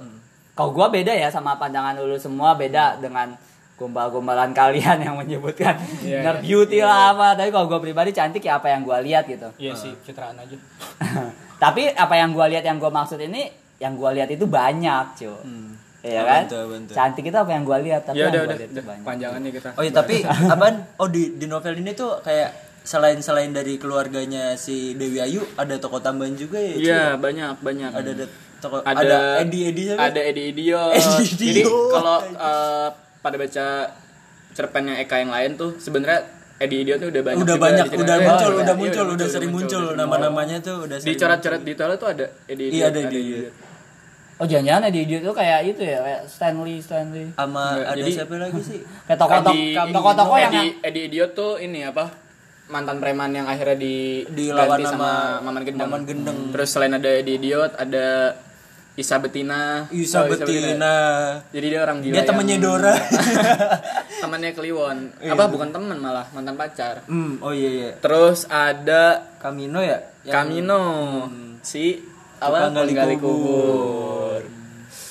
Kalau gue beda ya sama pandangan dulu semua beda dengan gombal-gombalan kalian yang menyebutkan Iya, inner beauty lah apa. Tapi kalau gue pribadi cantik ya apa yang gue lihat gitu. Iya sih, citraan aja. Tapi apa yang gua lihat yang gua maksud ini, yang gua lihat itu banyak, cuy. Iya kan? Bantu, bantu. Cantik itu apa yang gua lihat, tapi Ya yang udah gua udah, lihat itu udah. banyak. panjangan nih kita. Oh iya tapi apaan? Oh di di novel ini tuh kayak selain selain dari keluarganya si Dewi Ayu ada tokoh tambahan juga ya. Iya, banyak banyak. Ada ada tokoh ada, ada, Edi Edi? Ada Edi Idiot. Edi Jadi kalau eh, pada baca cerpennya Eka yang lain tuh sebenarnya Edi Idiot tuh udah banyak udah banyak udah Oh, muncul iya. udah Iya, muncul udah sering muncul udah nama-namanya tuh udah Di coret-coret detailnya tuh ada Edi Idiot. Iya, ada Edi Idiot. Oh, jangan-jangan di dia tuh kayak itu ya, kayak Stanley, Stanley. sama ada jadi- siapa lagi sih? Kayak tokoh-tokoh Edi- tokoh-tokoh yang Edi, Edi Idiot tuh ini apa? Mantan preman yang akhirnya di Dilawan sama Maman Gendeng. Maman Gendeng. Terus selain ada Edi Idiot, ada Isa Betina. Isa Oh, Betina. Jadi dia orang gila. Dia temennya yang- Dora. temannya Kliwon. Apa bukan teman malah, mantan pacar. hmm, oh iya iya. Terus ada Camino ya? Yang- Camino si apa gali kubur. kubur.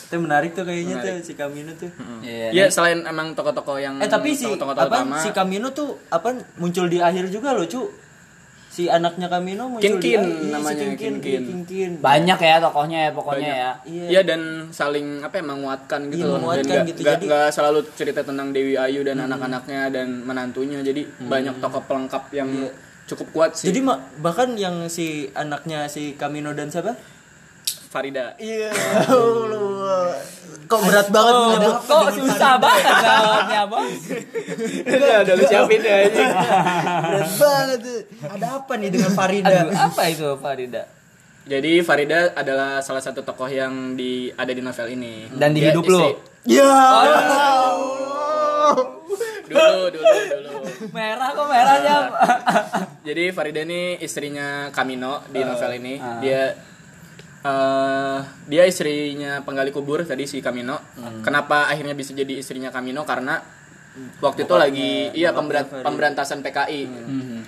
Itu menarik tuh kayaknya tuh si Camino tuh. Iya. Ya selain emang tokoh-tokoh yang Eh tapi si tokoh-tokoh apa utama si Camino tuh apa muncul di akhir juga loh, cu. Si anaknya Camino muncul Kinkin di. Iya, si namanya, Kinkin, Kinkin. iya, Kinkin. Banyak ya tokohnya ya pokoknya ya. Iya. Iya dan saling apa ya menguatkan gitu Iya, loh. menguatkan Dan nggak- gitu, nggak- jadi- nggak selalu cerita tentang Dewi Ayu dan anak-anaknya dan menantunya. Jadi banyak tokoh pelengkap yang cukup kuat sih. Jadi bahkan yang si anaknya si Camino dan siapa? Farida. Iya. Kok berat banget Oh, kok susah banget jawabnya, Bos. Udah udah lu siapin ya ini. Berat banget tuh. Ada apa nih dengan Farida? Aduh, apa itu Farida? Jadi Farida adalah salah satu tokoh yang di ada di novel ini. Dan di Dia hidup lu? istri- Ya. Dulu dulu dulu. Merah kok merahnya. Jadi Farida ini istrinya Camino di novel ini. ah. Dia eh dia istrinya penggali kubur tadi si Camino. Hmm. Kenapa akhirnya bisa jadi istrinya Camino? Karena waktu itu lagi iya pemberat, pemberantasan PKI. Hmm.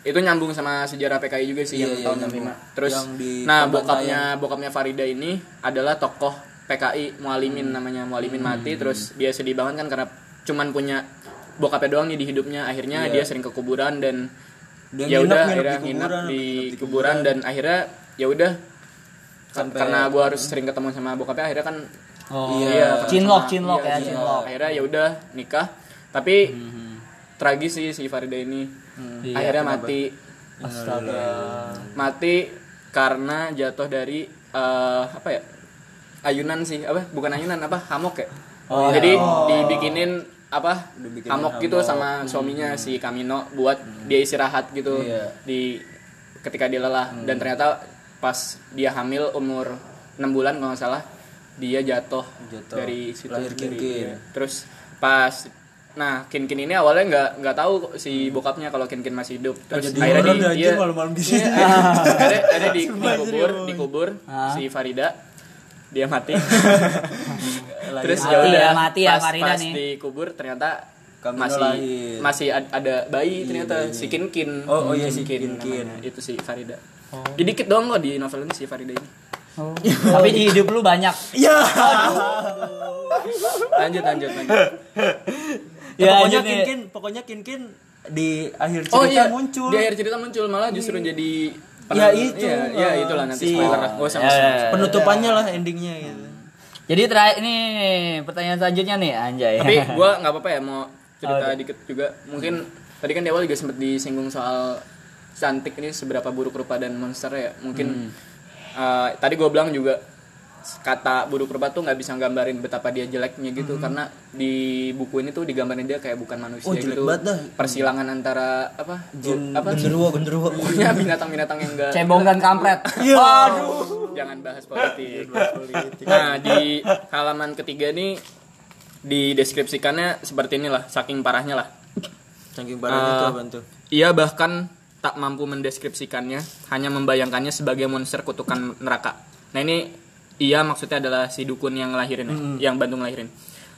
Itu nyambung sama sejarah PKI juga sih yang Iya, tahun iya, 65. nyambung. Terus Yang di nah bokapnya bokapnya Farida ini adalah tokoh PKI Mualimin Hmm. namanya Mualimin mati terus dia sedih banget kan karena cuman punya bokapnya doang nih di hidupnya akhirnya dia sering ke kuburan dan Dia ya udah nginep akhirnya di, nginep di kuburan dan akhirnya ya udah Sampai- karena gua harus sering ketemu sama bokapnya akhirnya kan Oh, iya cinlok, sama- cinlok iya, ya, cinlok. cinlok. akhirnya ya udah nikah. Tapi tragis sih si Farida ini. Iya, akhirnya mati. Astaga. mati karena jatuh dari eh, apa ya ayunan sih apa bukan ayunan apa hamok ya. Oh, jadi iya. dibikinin apa Dibikinin hamok gitu sama suaminya si Camino buat dia istirahat gitu. Iya. di ketika dia lelah. Dan ternyata pas dia hamil umur 6 bulan kalau nggak salah dia jatuh, Jatuh. dari situ Lahir dari- Kinkin. iya. terus pas nah kin kin ini awalnya nggak nggak tahu si bokapnya kalau kin kin masih hidup terus jadi akhirnya di anjir, iya, malam-malam di sini. Iya, akhirnya, akhirnya di, dikubur dikubur Ah. si Farida dia mati terus ya udah ya, mati ya pas, Farida pas nih. dikubur ternyata Kamino masih lahir. masih ad- ada bayi Iya, ternyata bayinya. si Kinkin Oh, oh iya, si Kinkin Kinkin. namanya. itu si Farida jadi dikit doang kok di novel ini si Farida ini Oh. Tapi di hidup lu banyak. Iya. lanjut lanjut lanjut Ya, pokoknya lanjut nih. Kinkin, pokoknya Kinkin di akhir cerita oh iya muncul. di akhir cerita muncul malah justru jadi Ya, itu. ya, ya itulah nanti Si- spoiler lah gak usah Ya, ya, ya. Penutupannya lah endingnya gitu. Jadi terakhir ini pertanyaan selanjutnya nih anjay. tapi gua nggak apa-apa ya mau cerita Oh, dikit juga mungkin tadi kan di awal juga sempat disinggung soal cantik ini seberapa buruk rupa dan monster ya mungkin uh, tadi gua bilang juga kata buruk rupa tuh nggak bisa gambarin betapa dia jeleknya gitu karena di buku ini tuh digambarin dia kayak bukan manusia Oh, jelek gitu banget dah. persilangan antara apa Jin apa genderuwo genderuwo. pokoknya binatang-binatang yang enggak Cebong dan kampret. Aduh, jangan bahas politik. Nah, di halaman ketiga ini dideskripsikannya seperti inilah, saking parahnya lah. Saking parahnya Ah. tuh apaan tuh? Ia bahkan tak mampu mendeskripsikannya, hanya membayangkannya sebagai monster kutukan neraka. Nah, ini ia maksudnya adalah si dukun yang ngelahirin, ya, yang bantu ngelahirin.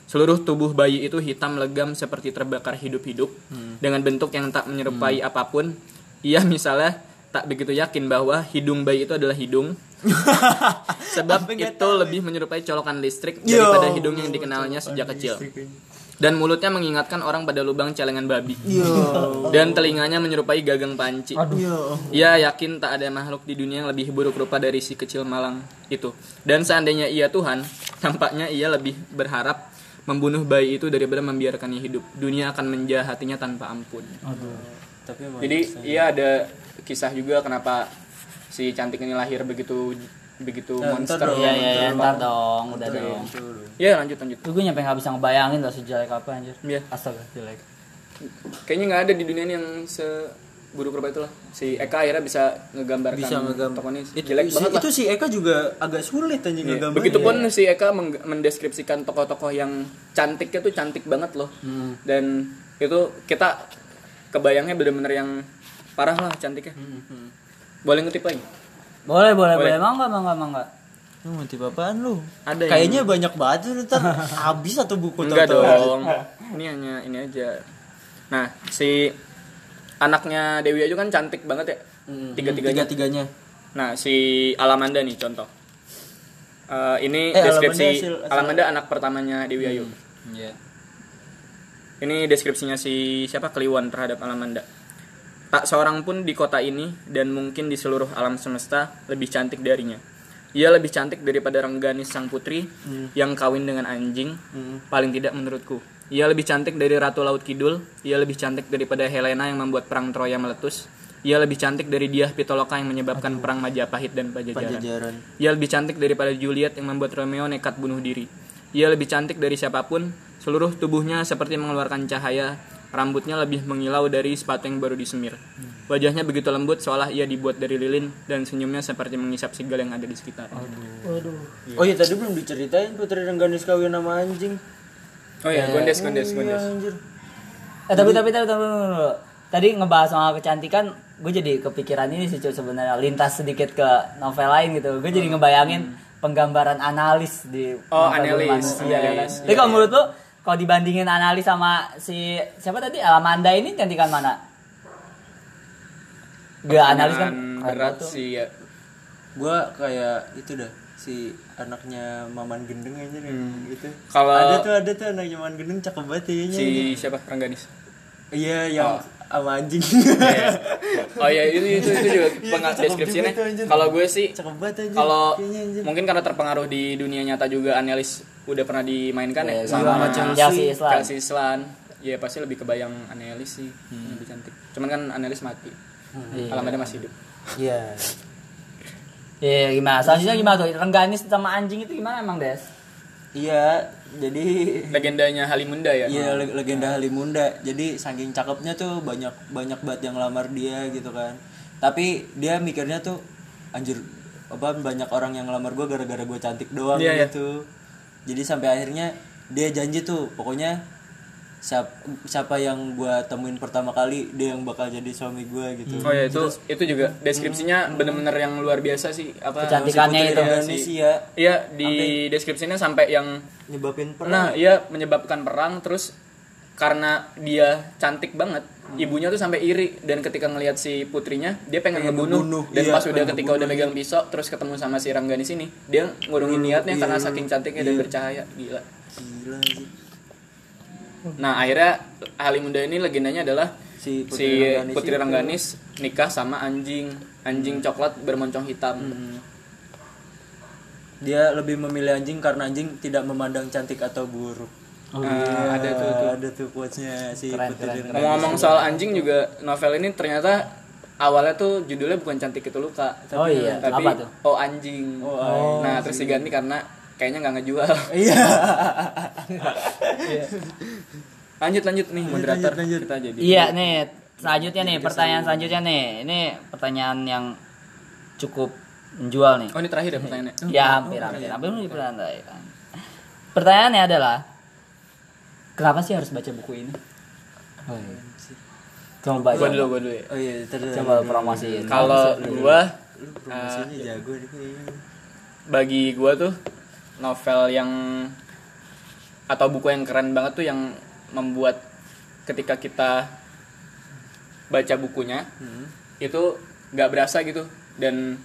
Seluruh tubuh bayi itu hitam legam seperti terbakar hidup-hidup dengan bentuk yang tak menyerupai apa pun. Ia misalnya tak begitu yakin bahwa hidung bayi itu adalah hidung. Sebab itu lebih menyerupai colokan listrik daripada hidung yang dikenalnya sejak kecil. Dan mulutnya mengingatkan orang pada lubang celengan babi. Dan telinganya menyerupai gagang panci. Ia yakin tak ada makhluk di dunia yang lebih buruk rupa dari si kecil malang itu. Dan seandainya ia Tuhan, tampaknya ia lebih berharap membunuh bayi itu daripada membiarkannya hidup. Dunia akan menjahatinya tanpa ampun. Tapi emang Jadi ia ada kisah juga kenapa si cantik ini lahir begitu begitu Nah, monster. dong. Iya iya iya, ntar dong, udah dong. Iya lanjut lanjut. Tuh gue nyampe gak bisa ngebayangin loh sejelek apa anjir. Iya. Astaga, jelek. Kayaknya nggak ada di dunia ini yang se buruk rupa itulah. Si Eka akhirnya bisa ngegambarkan bisa ngegambar. tokoh ini Itu, jelek si, banget lah. itu si Eka juga agak sulit aja Iya. ngegambarnya. Begitupun si Eka mendeskripsikan tokoh-tokoh yang cantiknya tuh cantik banget loh. Hmm. Dan itu kita kebayangnya bener-bener yang parah lah cantiknya. Hmm, Boleh ngutip lagi? Boleh, boleh, Boleh. Mangga, mangga, mangga. Lu mau tipe apaan lu? Ada yang- Kayaknya banyak banget tuh ntar habis satu buku Enggak tau-tau. dong. Ini hanya ini aja. Nah, si anaknya Dewi Ayu kan cantik banget ya. Hmm, Tiga-tiganya. Tiga-tiganya. Nah, si Alamanda nih contoh. Eh, ini Eh, deskripsi Alamanda hasil- hasil- Alamanda anak pertamanya Dewi Ayu. Iya. Ini deskripsinya si siapa Kliwon terhadap Alamanda. Tak seorang pun di kota ini dan mungkin di seluruh alam semesta lebih cantik darinya. Ia lebih cantik daripada Rengganis sang putri yang kawin dengan anjing, paling tidak menurutku. Ia lebih cantik dari Ratu Laut Kidul, ia lebih cantik daripada Helena yang membuat perang Troya meletus. Ia lebih cantik dari Diah Pitaloka yang menyebabkan perang Majapahit dan Pajajaran. Pajajaran. Ia lebih cantik daripada Juliet yang membuat Romeo nekat bunuh diri. Ia lebih cantik dari siapa pun, seluruh tubuhnya seperti mengeluarkan cahaya, rambutnya lebih mengilau dari sepatu yang baru disemir. Wajahnya begitu lembut seolah ia dibuat dari lilin dan senyumnya seperti mengisap segala yang ada di sekitar. Oh iya tadi belum diceritain Putri Rengganis kawin sama anjing. Oh iya, gondes, gondes, Iya, gondes. anjir. Eh tapi tapi tapi, tapi, tapi, tapi. tadi ngebahas soal kecantikan, gue jadi kepikiran ini sih sebenarnya lintas sedikit ke novel lain gitu. Gue jadi ngebayangin penggambaran analis di Oh, novel analis, manusia, ya kan? analis, Tapi iya, kalau iya. menurut lu kalau dibandingin analis sama si siapa tadi Alamanda ini cantikan mana? Gak analis kan berat tuh. sih ya. Gua kayak itu dah si anaknya Maman Gendeng aja nih gitu. Kalau- ada tuh ada tuh anaknya Maman Gendeng cakep banget kayaknya. Si siapa? Rengganis. Iya yang sama anjing. Oh iya, itu itu, itu juga pengat cakep deskripsinya. Kalau gue sih cakep banget aja. kalau mungkin karena terpengaruh di dunia nyata juga Anelis udah pernah dimainkan ya sama sama Chelsea Chelsea, Islan. Chelsea Islan. Ya pasti lebih kebayang Anelis sih Hmm. lebih cantik. Cuman kan Anelis mati. Iya. Alamatnya masih hidup. Iya. Iya gimana? Selanjutnya gimana tuh? Rengganis sama anjing itu gimana emang Des? Iya, jadi Legendanya Halimunda ya. Iya leg- legenda Halimunda. Jadi saking cakepnya tuh banyak banyak banget yang lamar dia gitu kan. Tapi dia mikirnya tuh anjir apa banyak orang yang ngelamar gue gara-gara gue cantik doang Iya, iya. gitu. Jadi sampai akhirnya dia janji tuh pokoknya siapa siapa yang gua temuin pertama kali dia yang bakal jadi suami gua gitu. Oh ya itu itu juga deskripsinya bener-bener yang luar biasa sih apa Kecantikannya itu. Indonesia. Iya di deskripsinya sampai yang nyebabin perang. Nah iya menyebabkan perang terus karena dia cantik banget ibunya tuh sampai iri. Dan ketika ngelihat si putrinya dia pengen, ngebunuh, ngebunuh, dan iya, pas udah ketika udah megang pisau terus ketemu sama si Rangga di sini dia ngurungin niatnya karena saking cantiknya dan bercahaya. Gila. Gila sih. Nah akhirnya Halimunda ini legendanya adalah si si Rangganis Putri itu. Rangganis nikah sama anjing. Anjing coklat bermoncong hitam. Dia lebih memilih anjing karena anjing tidak memandang cantik atau buruk Oh, Ah, ada tuh tuh ada tuh quotes-nya si Keren, ngomong-ngomong soal anjing juga novel ini ternyata awalnya tuh judulnya bukan cantik itu luka Oh iya, tapi apa tuh? oh anjing Oh, nah terus diganti karena kayaknya nggak ngejual iya lanjut lanjut nih moderator lanjut, lanjut. kita jadi Iya nih, selanjutnya nih pertanyaan selanjutnya nih. Ini pertanyaan yang cukup menjual nih. oh ini terakhir ya pertanyaannya Ya hampir hampir hampir di kan. Pertanyaannya adalah kenapa sih harus baca buku ini? Coba gua coba, dulu gua dulu ya oh iya terus coba promosiin. kalau gua lu promosinya jago nih kayaknya. Bagi gua tuh novel yang atau buku yang keren banget tuh yang membuat ketika kita baca bukunya itu nggak berasa gitu. Dan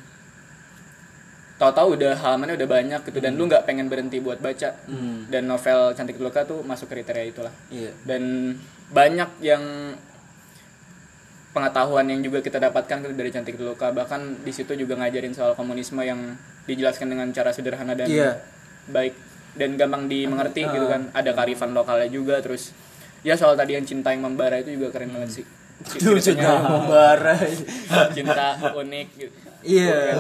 tahu-tahu udah halamannya udah banyak gitu dan lu nggak pengen berhenti buat baca. Dan novel cantik luka tuh masuk kriteria itulah. Iya. Dan banyak yang pengetahuan yang juga kita dapatkan dari cantik luka. Bahkan di situ juga ngajarin soal komunisme yang dijelaskan dengan cara sederhana dan Iya. baik dan gampang dimengerti gitu kan. Ada karifan lokalnya juga terus ya soal tadi yang cinta yang membara itu juga keren banget sih. Sudah membara. cinta unik gitu. iya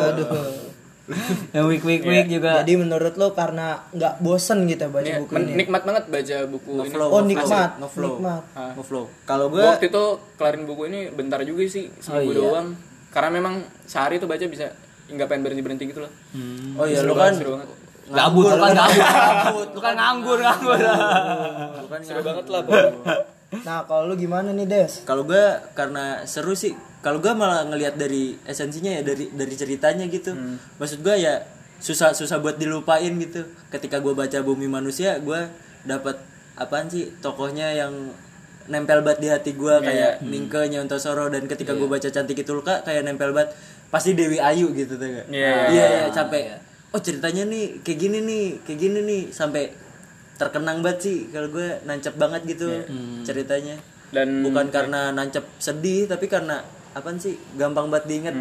Yang week week week juga. Jadi menurut lo karena nggak bosen gitu baca Ini buku ini? nikmat banget baca buku ini Ngeflow, Oh ngeflow, nikmat, ngeflow. nikmat. ngeflow kalau Gua gua waktu itu kelarin buku ini bentar juga sih seminggu iya. doang karena memang sehari tuh baca bisa nggak pengen berhenti berhenti gitu loh oh iya Seru banget, kan seru banget. Gabut, lu kan gabut. Lu kan nganggur, nganggur. kan seru banget lah. Nah kalau lu gimana nih Des? kalau gua karena seru sih kalau gua malah ngelihat dari esensinya ya dari dari ceritanya gitu. Maksud gua ya susah susah buat dilupain gitu. Ketika gua baca bumi manusia gua dapat apaan sih tokohnya yang nempel banget di hati gua kayak Ningke Nyontosoro dan ketika gua baca cantik itu luka kayak nempel banget pasti Dewi Ayu gitu tuh gak? Iya. iya iya sampai oh ceritanya nih kayak gini nih kayak gini nih sampai terkenang banget sih kalau gue nancep banget gitu ceritanya. Dan bukan karena nancep sedih tapi karena apa sih? Gampang banget diinget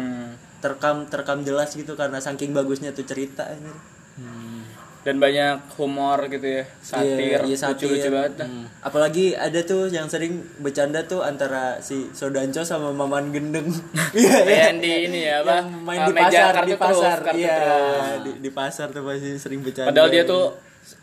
terkam terkam jelas gitu karena saking bagusnya tuh cerita anjir. dan banyak humor gitu ya satir Iya, iya, satir. lucu-lucu banget dah. Hmm. apalagi ada tuh yang sering bercanda tuh antara si Sodanco sama Maman Gendeng. Iya iya. Kayak di ini ya apa? Yang main uh, di pasar kartu di pasar. iya di, di pasar tuh pasti sering bercanda. Padahal dia tuh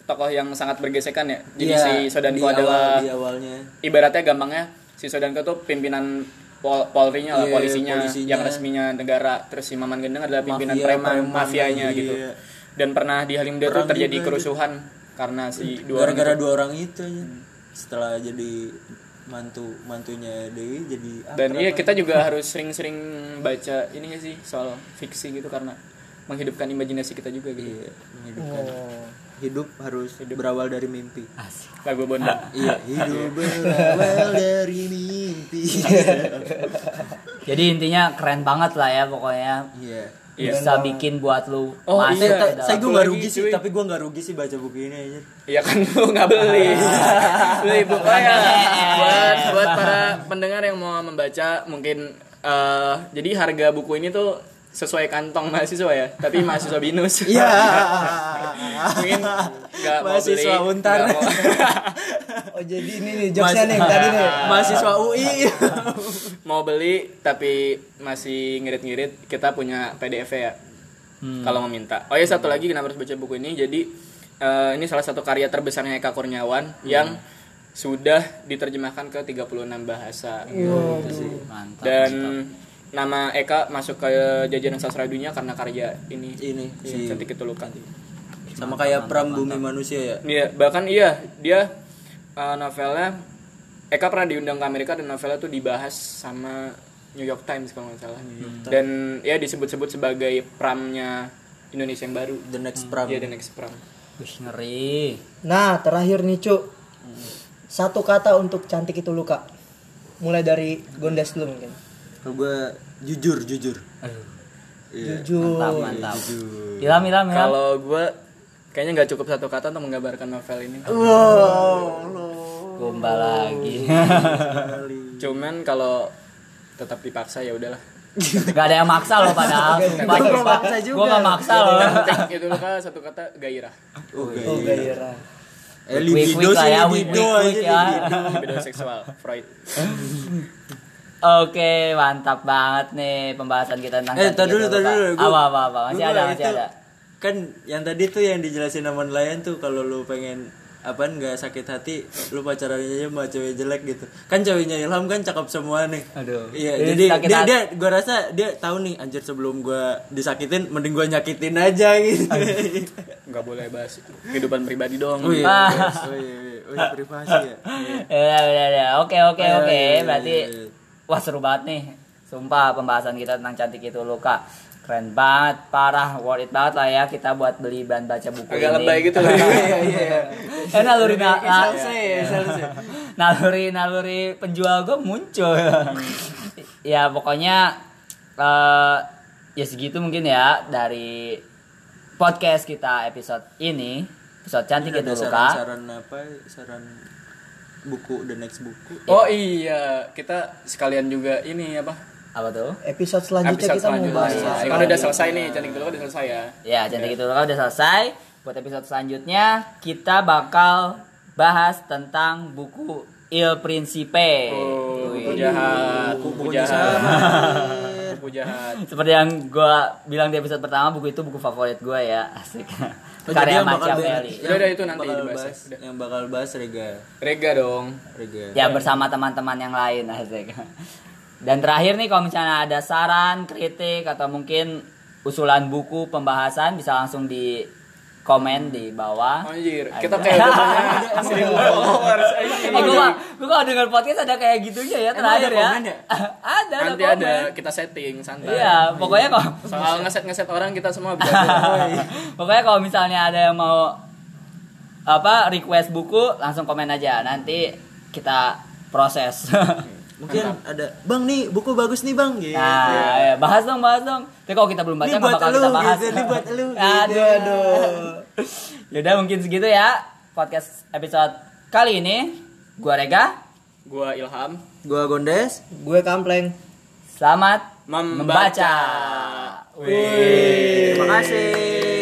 tokoh yang sangat bergesekan ya. Jadi Iya, si di Sodanko awal- adalah di awalnya. ibaratnya gampangnya si Sodanko tuh pimpinan Pol Polri-nya lah, polisinya, polisinya. yang resminya negara. Terus si Maman Gendeng adalah pimpinan Mafia, preman, preman, mafianya iya. gitu. Dan pernah di Halim tuh Perang terjadi juga kerusuhan karena si dua orang gara-gara itu. dua orang itu aja setelah jadi mantu mantunya Dewi jadi Dan iya kita juga harus sering-sering baca ini gak sih soal fiksi gitu karena menghidupkan imajinasi kita juga gitu. Iya, menghidupkan. Oh. Hidup harus berawal dari mimpi Lagu Bonda. iya hidup berawal dari mimpi Jadi intinya keren banget lah ya pokoknya. iya Bisa bikin buat lu Oh, masuk iya. ke saya gue lagi, rugi sih cuy. tapi gue nggak rugi sih baca buku ini aja Iya kan lu nggak beli. beli buku ya. buat buat para pendengar yang mau membaca mungkin eh jadi harga buku ini tuh sesuai kantong mahasiswa ya, tapi mahasiswa binus. iya mungkin nggak mau beli. Mahasiswa Untar. mau- Oh jadi ini nih jokesnya nih tadi nih. mahasiswa UI mau beli tapi masih ngirit-ngirit kita punya PDF ya kalau mau minta oh ya satu lagi kenapa harus baca buku ini jadi eh, ini salah satu karya terbesarnya Eka Kurniawan yang sudah diterjemahkan ke 36 bahasa Gitu sih. Mantap. dan nama Eka masuk ke jajaran sastra dunia karena karya ini ini Iya, si cantik itu luka sama kayak Pram Bumi Manusia ya Iya, bahkan iya dia uh, novelnya Eka pernah diundang ke Amerika dan novelnya tuh dibahas sama New York Times kalau nggak salah dan ya disebut-sebut sebagai pramnya Indonesia yang baru The next pram. Iya the next pram Wih, ngeri. Nah, terakhir nih, Cuk. Satu kata untuk cantik itu luka. Mulai dari Gondes dulu mungkin. Kalau gue jujur, jujur. Aduh, Iya. Jujur. mantap, mantap. Jujur. Ilham, ilham, ilham. kalau gue kayaknya nggak cukup satu kata untuk menggambarkan novel ini Gombal lagi. cuman kalau tetap dipaksa ya udahlah Gak ada yang maksa loh padahal. Sumpah, Gua sumpah. maksa juga. Gua gak maksa loh. Itu kan satu kata gairah Oh, Oh, gairah. Eh, libido sih, ya, weak, libido aja, ya. libido. libido seksual Freud Oke, mantap banget nih pembahasan kita tentang Eh, tar dulu, itu, tar dulu. Gua- Apa, apa, apa. Masih gua ada, masih itu ada. Kan yang tadi tuh yang dijelasin sama nelayan tuh kalau lu pengen apaan nggak sakit hati lu pacaran aja sama cewek jelek gitu kan ceweknya Ilham kan cakep semua nih Aduh. iya Jadi jadi dia, dia gua rasa dia tahu nih anjir sebelum gua disakitin mending gua nyakitin aja gitu nggak boleh bahas kehidupan pribadi dong oh iya Ah. oh iya oh iya, oh iya privasi ya Ya, udah, udah. Oke, oke, Iya, oke. iya, iya, Berarti iya. Wah seru banget nih. Sumpah pembahasan kita tentang cantik itu luka. Keren banget, parah, worth it banget lah ya kita buat beli bahan baca buku agak ini. lebay gitu loh iya iya Eh naluri na- ya, salsa. naluri naluri penjual gue muncul. ya pokoknya eh ya segitu mungkin ya dari podcast kita episode ini episode cantik itu luka. saran-saran apa saran buku the next buku. Oh iya. kita sekalian juga ini apa? Apa tuh? Episode selanjutnya episode kita mau selanjutnya. bahas ya, kan udah selesai nih cantik dulu udah selesai ya? Ya, cantik itu udah selesai. Buat episode selanjutnya kita bakal bahas tentang buku Il Principe. oh, buku jahat buku bukunya jahat. buku jahat. Seperti yang gue bilang di episode pertama, buku itu buku favorit gue ya. Asik. Oh, Karya yang bakal Machiavelli. bahas- Udah, udah, itu nanti bakal dibahas bahas, Udah. yang bakal bahas Rega Rega dong Rega Ya bersama teman-teman yang lain asik. Dan terakhir nih kalau misalnya ada saran, kritik atau mungkin usulan buku pembahasan bisa langsung di komen di bawah. anjir kita kayak udah seribu followers. Eh gue gue kalau denger podcast ada kayak gitunya ya terakhir ada ya. komen ya? ada ada nanti komen. ada kita setting santai Iya, pokoknya kalau soal ngeset ngeset orang kita semua bisa pokoknya kalau misalnya ada yang mau apa request buku langsung komen aja nanti kita proses. Mungkin ada bang nih buku bagus nih bang gitu Nah, ya, bahas dong, bahas dong. Tapi kalau kita belum baca Ini nggak bakal lu, kita bahas. gitu. Ini buat lu, gitu. Aduh, aduh. Yaudah mungkin segitu ya podcast episode kali ini. Gua Rega. gua Ilham gua Gondes Gue kampleng. Selamat Membaca. membaca. terima kasih